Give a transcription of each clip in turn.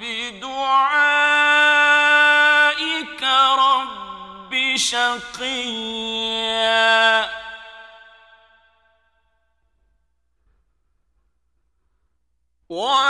بدعائك رب شقيا وأ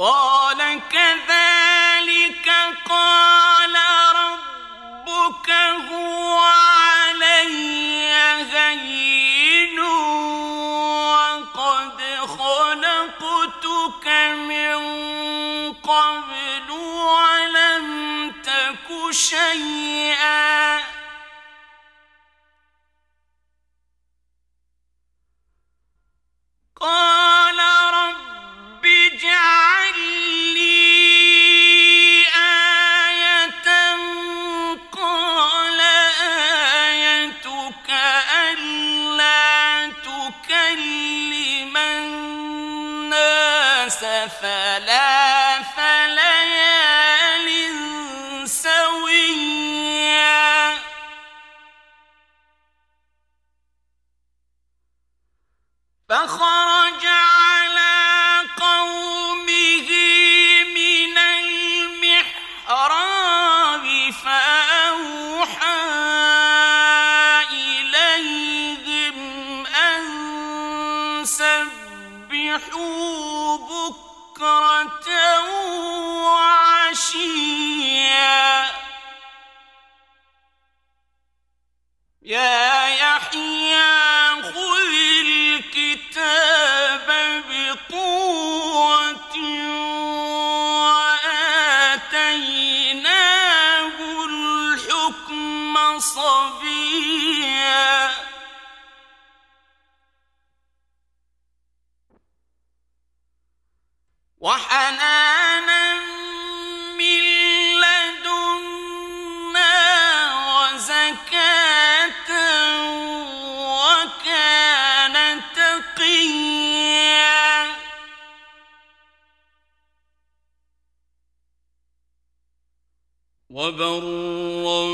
قال كذلك قال ربك هو علي هين وقد خلقتك من قبل ولم تك شيئا أفلا وبرا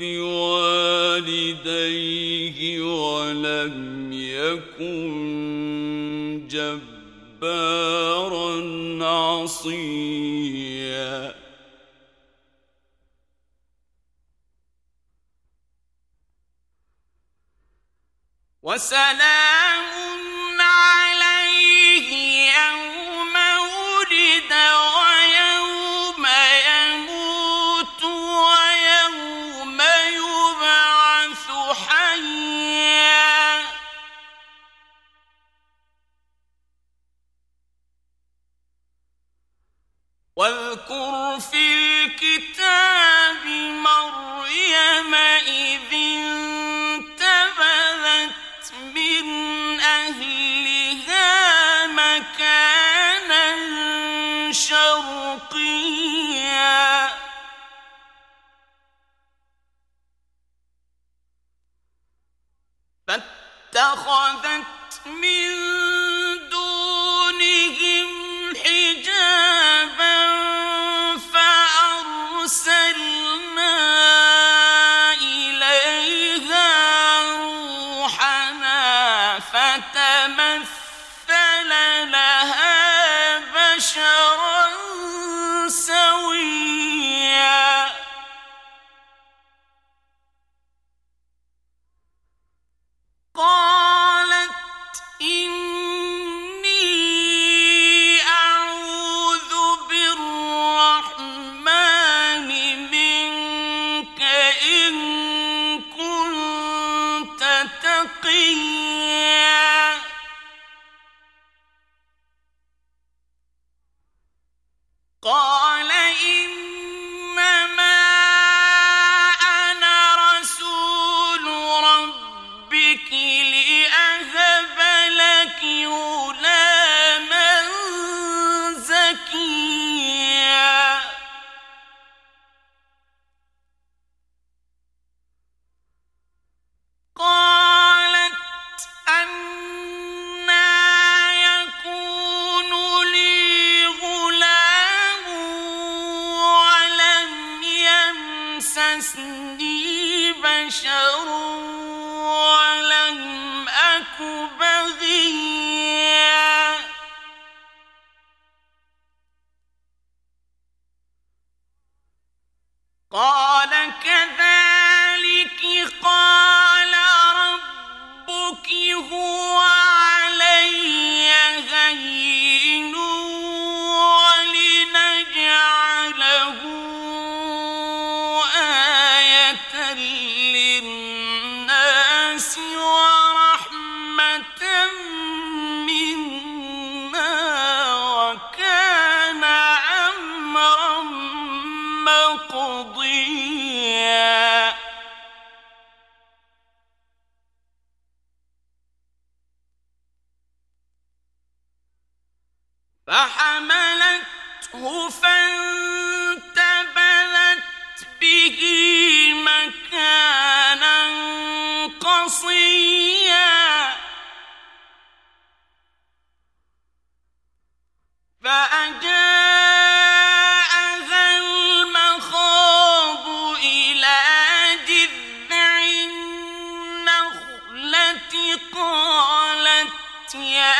بوالديه ولم يكن جبارا عصيا. وسلام اتخذت من بشر ولم أك yeah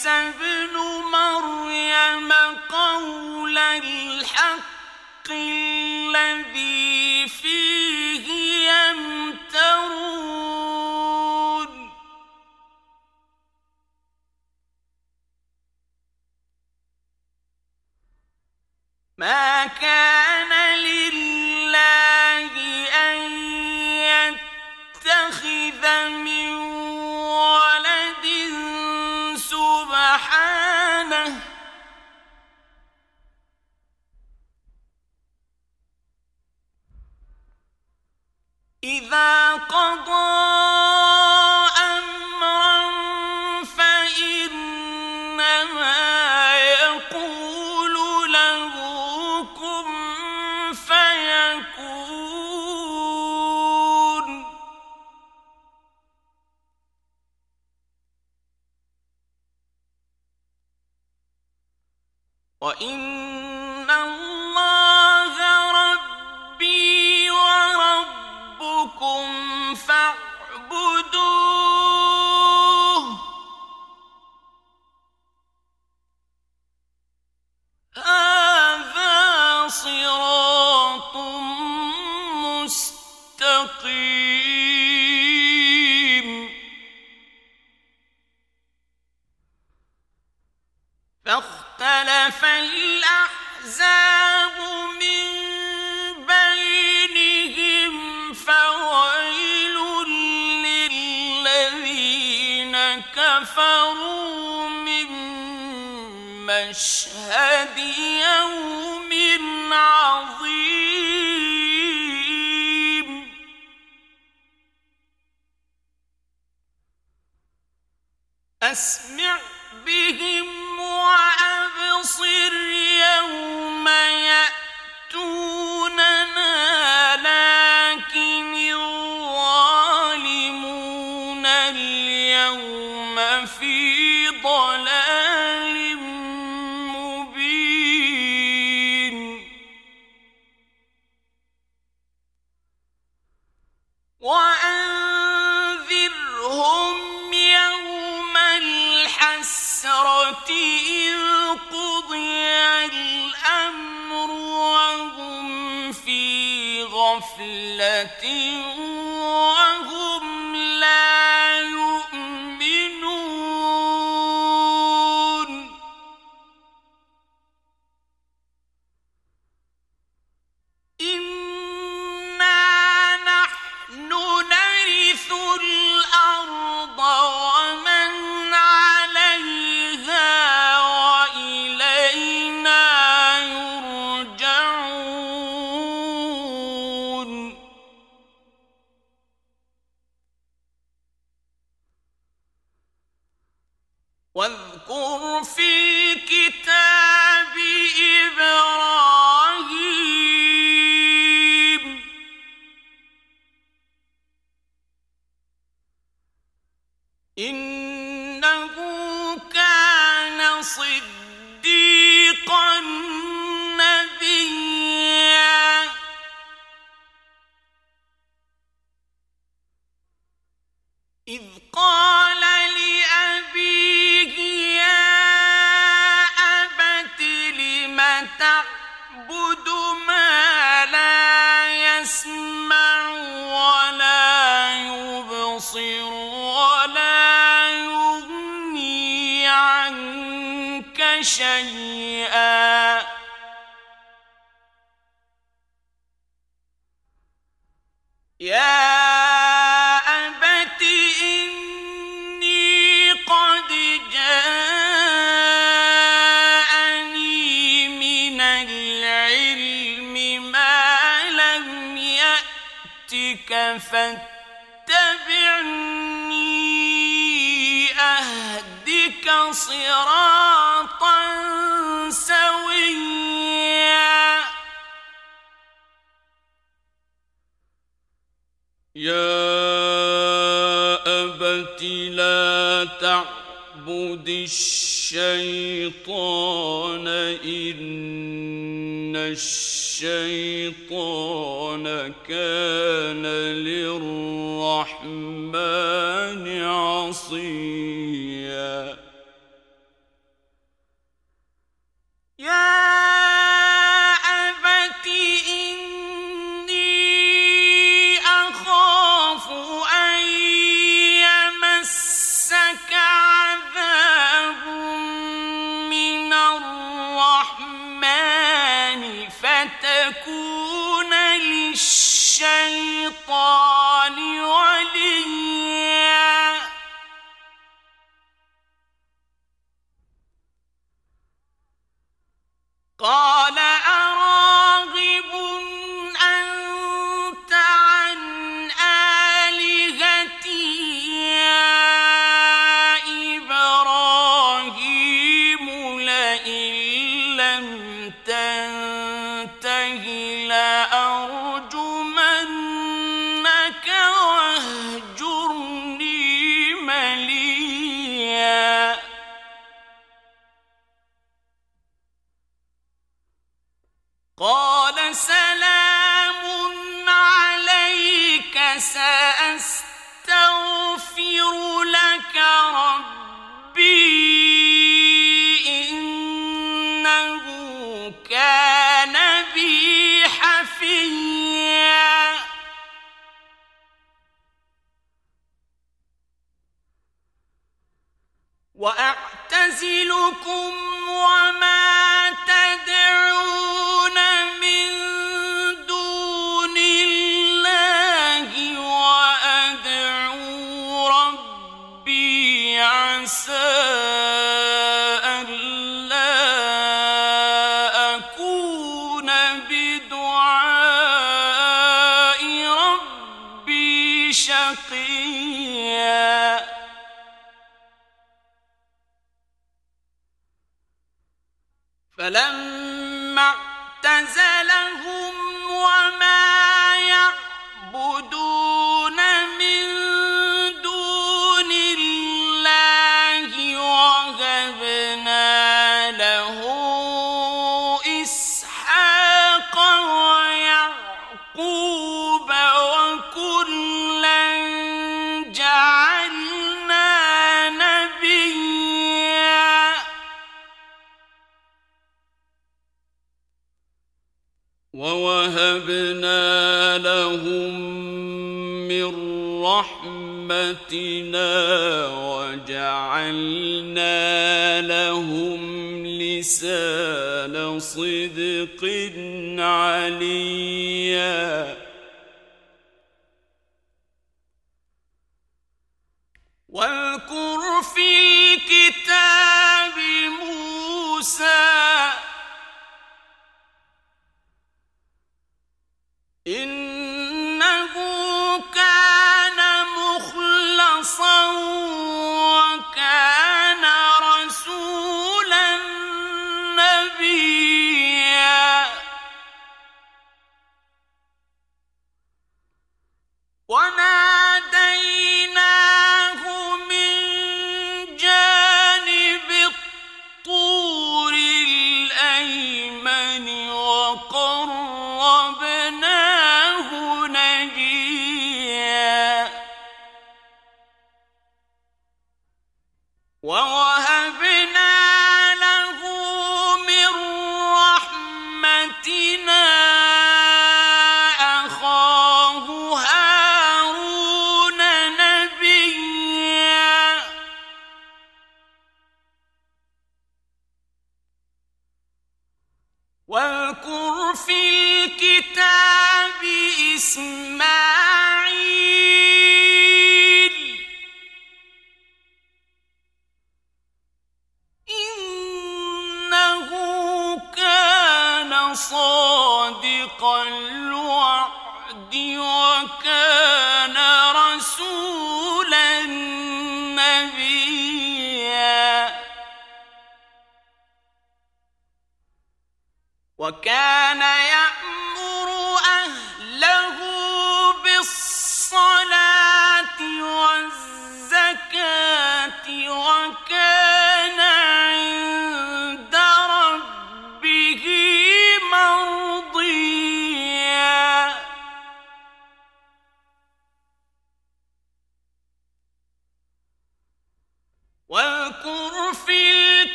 عيسى ابن مريم قول الحق الذي 咱哥哥。كفروا من مشهد يوم عظيم. أسمع بهم وأبصر يَتِيمٍ تحتك فاتبعني أهدك صراطا سويا. يا أبت لا تعبد الشيء الشيطان إن الشيطان كان للرحمن عصيا. فلما اعتزلهم وما آياتنا وجعلنا لهم لسان صدق عليا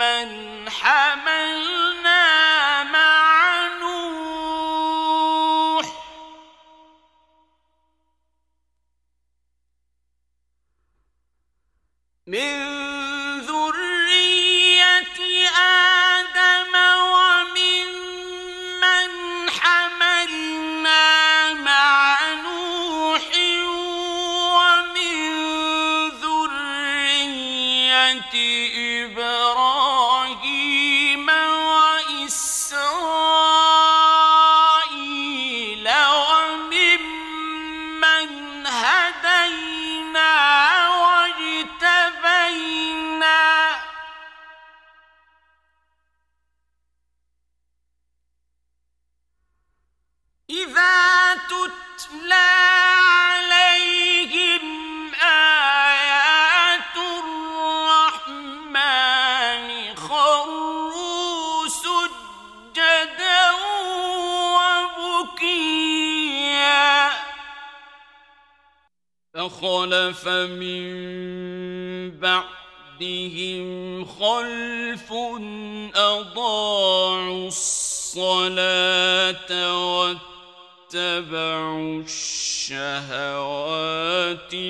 من حمل من بعدهم خلف أضاعوا الصلاة واتبعوا الشهوات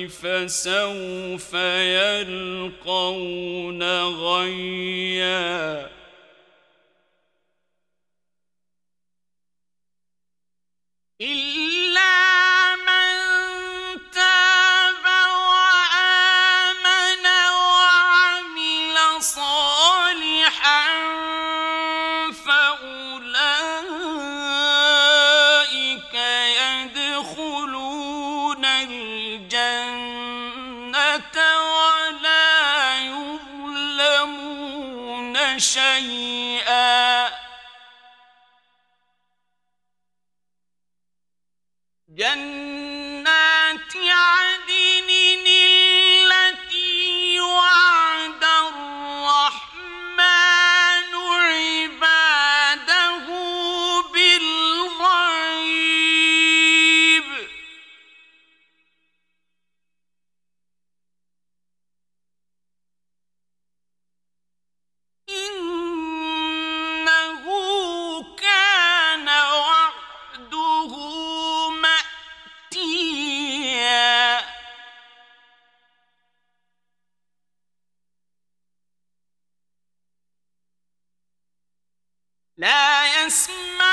فسوف يلقون غيا. إلا لا يسمعون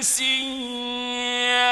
نسيا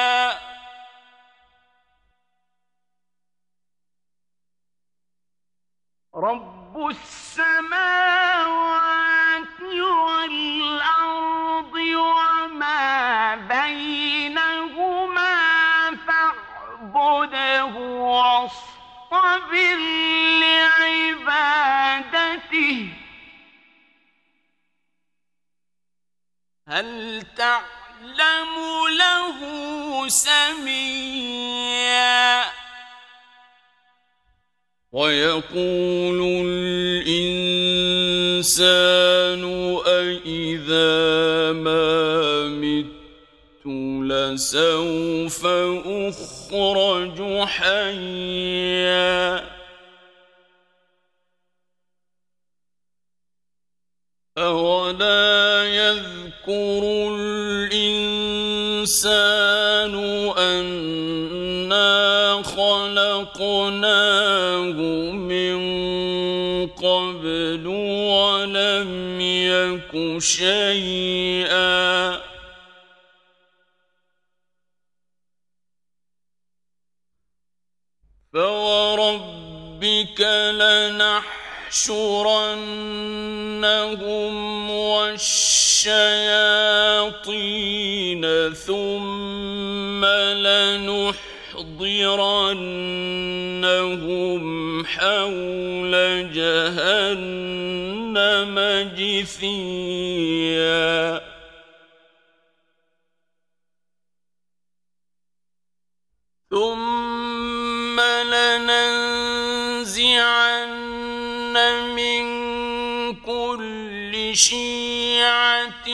سميا. ويقول الإنسان أإذا ما مت لسوف أخرج حيا. أولا يذكر الإنسان خلقناه من قبل ولم يك شيئا. فوربك لنحشرنهم والشياطين ثم لنحضرنهم حول جهنم جثيا. ثم لننزعن من كل شيعة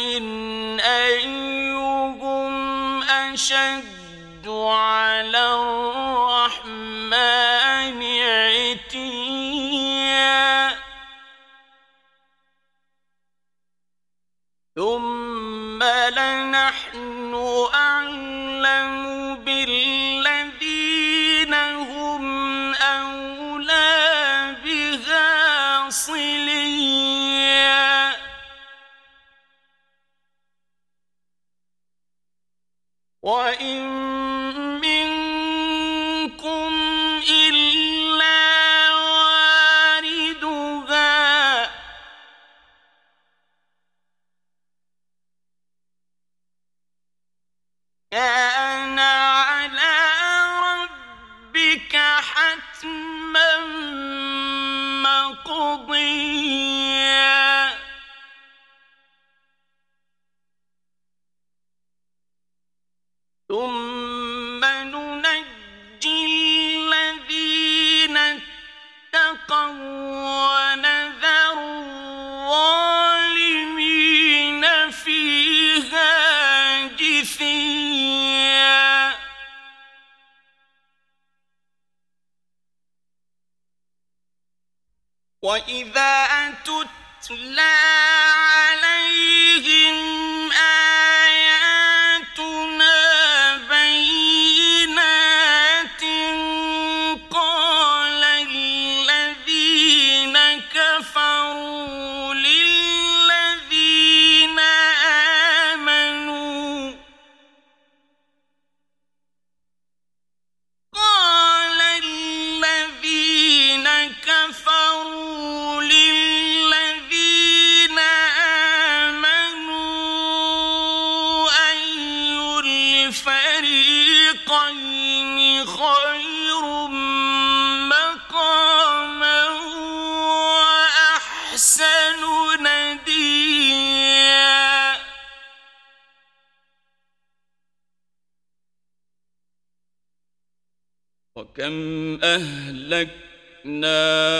كم أهلكنا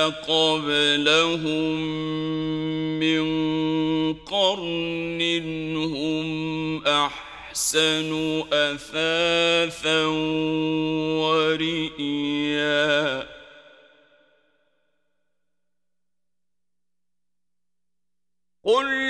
قبلهم من قرن هم أحسن أثاثا ورئيا قل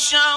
شاء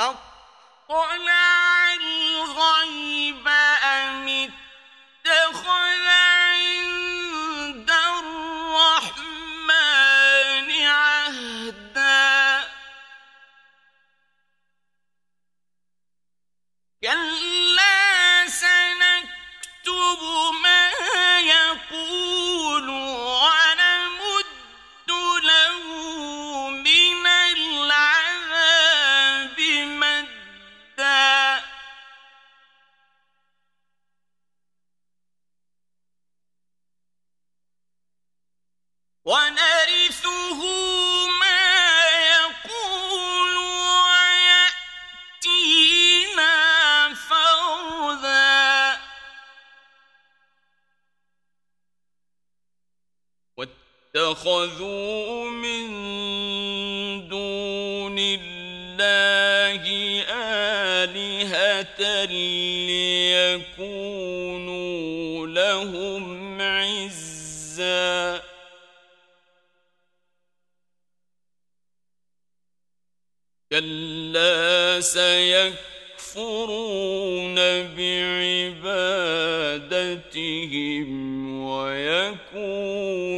أطلع الغيب سيكفرون بعبادتهم ويكونون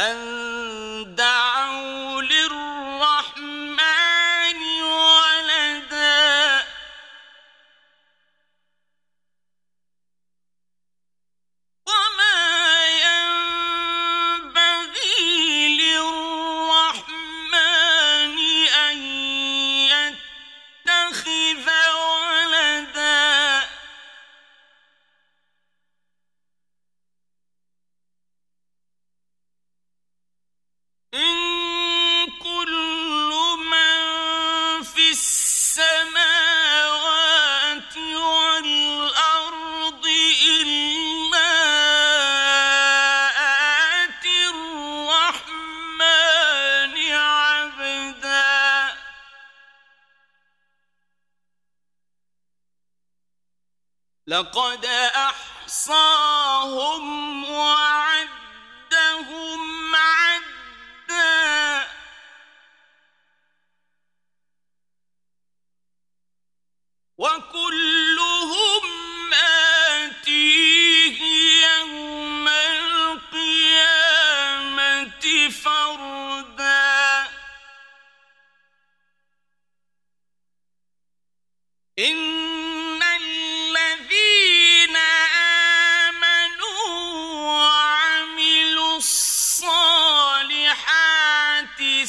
أن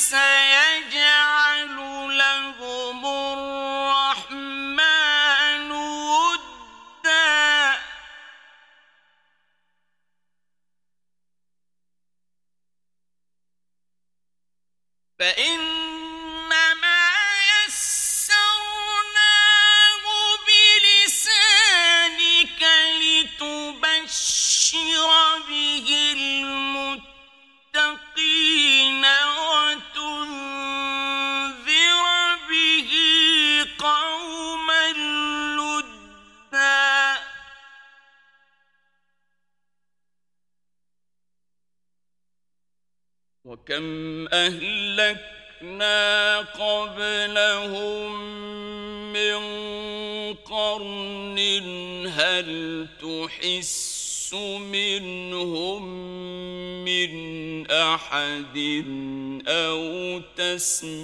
الصالحات حسن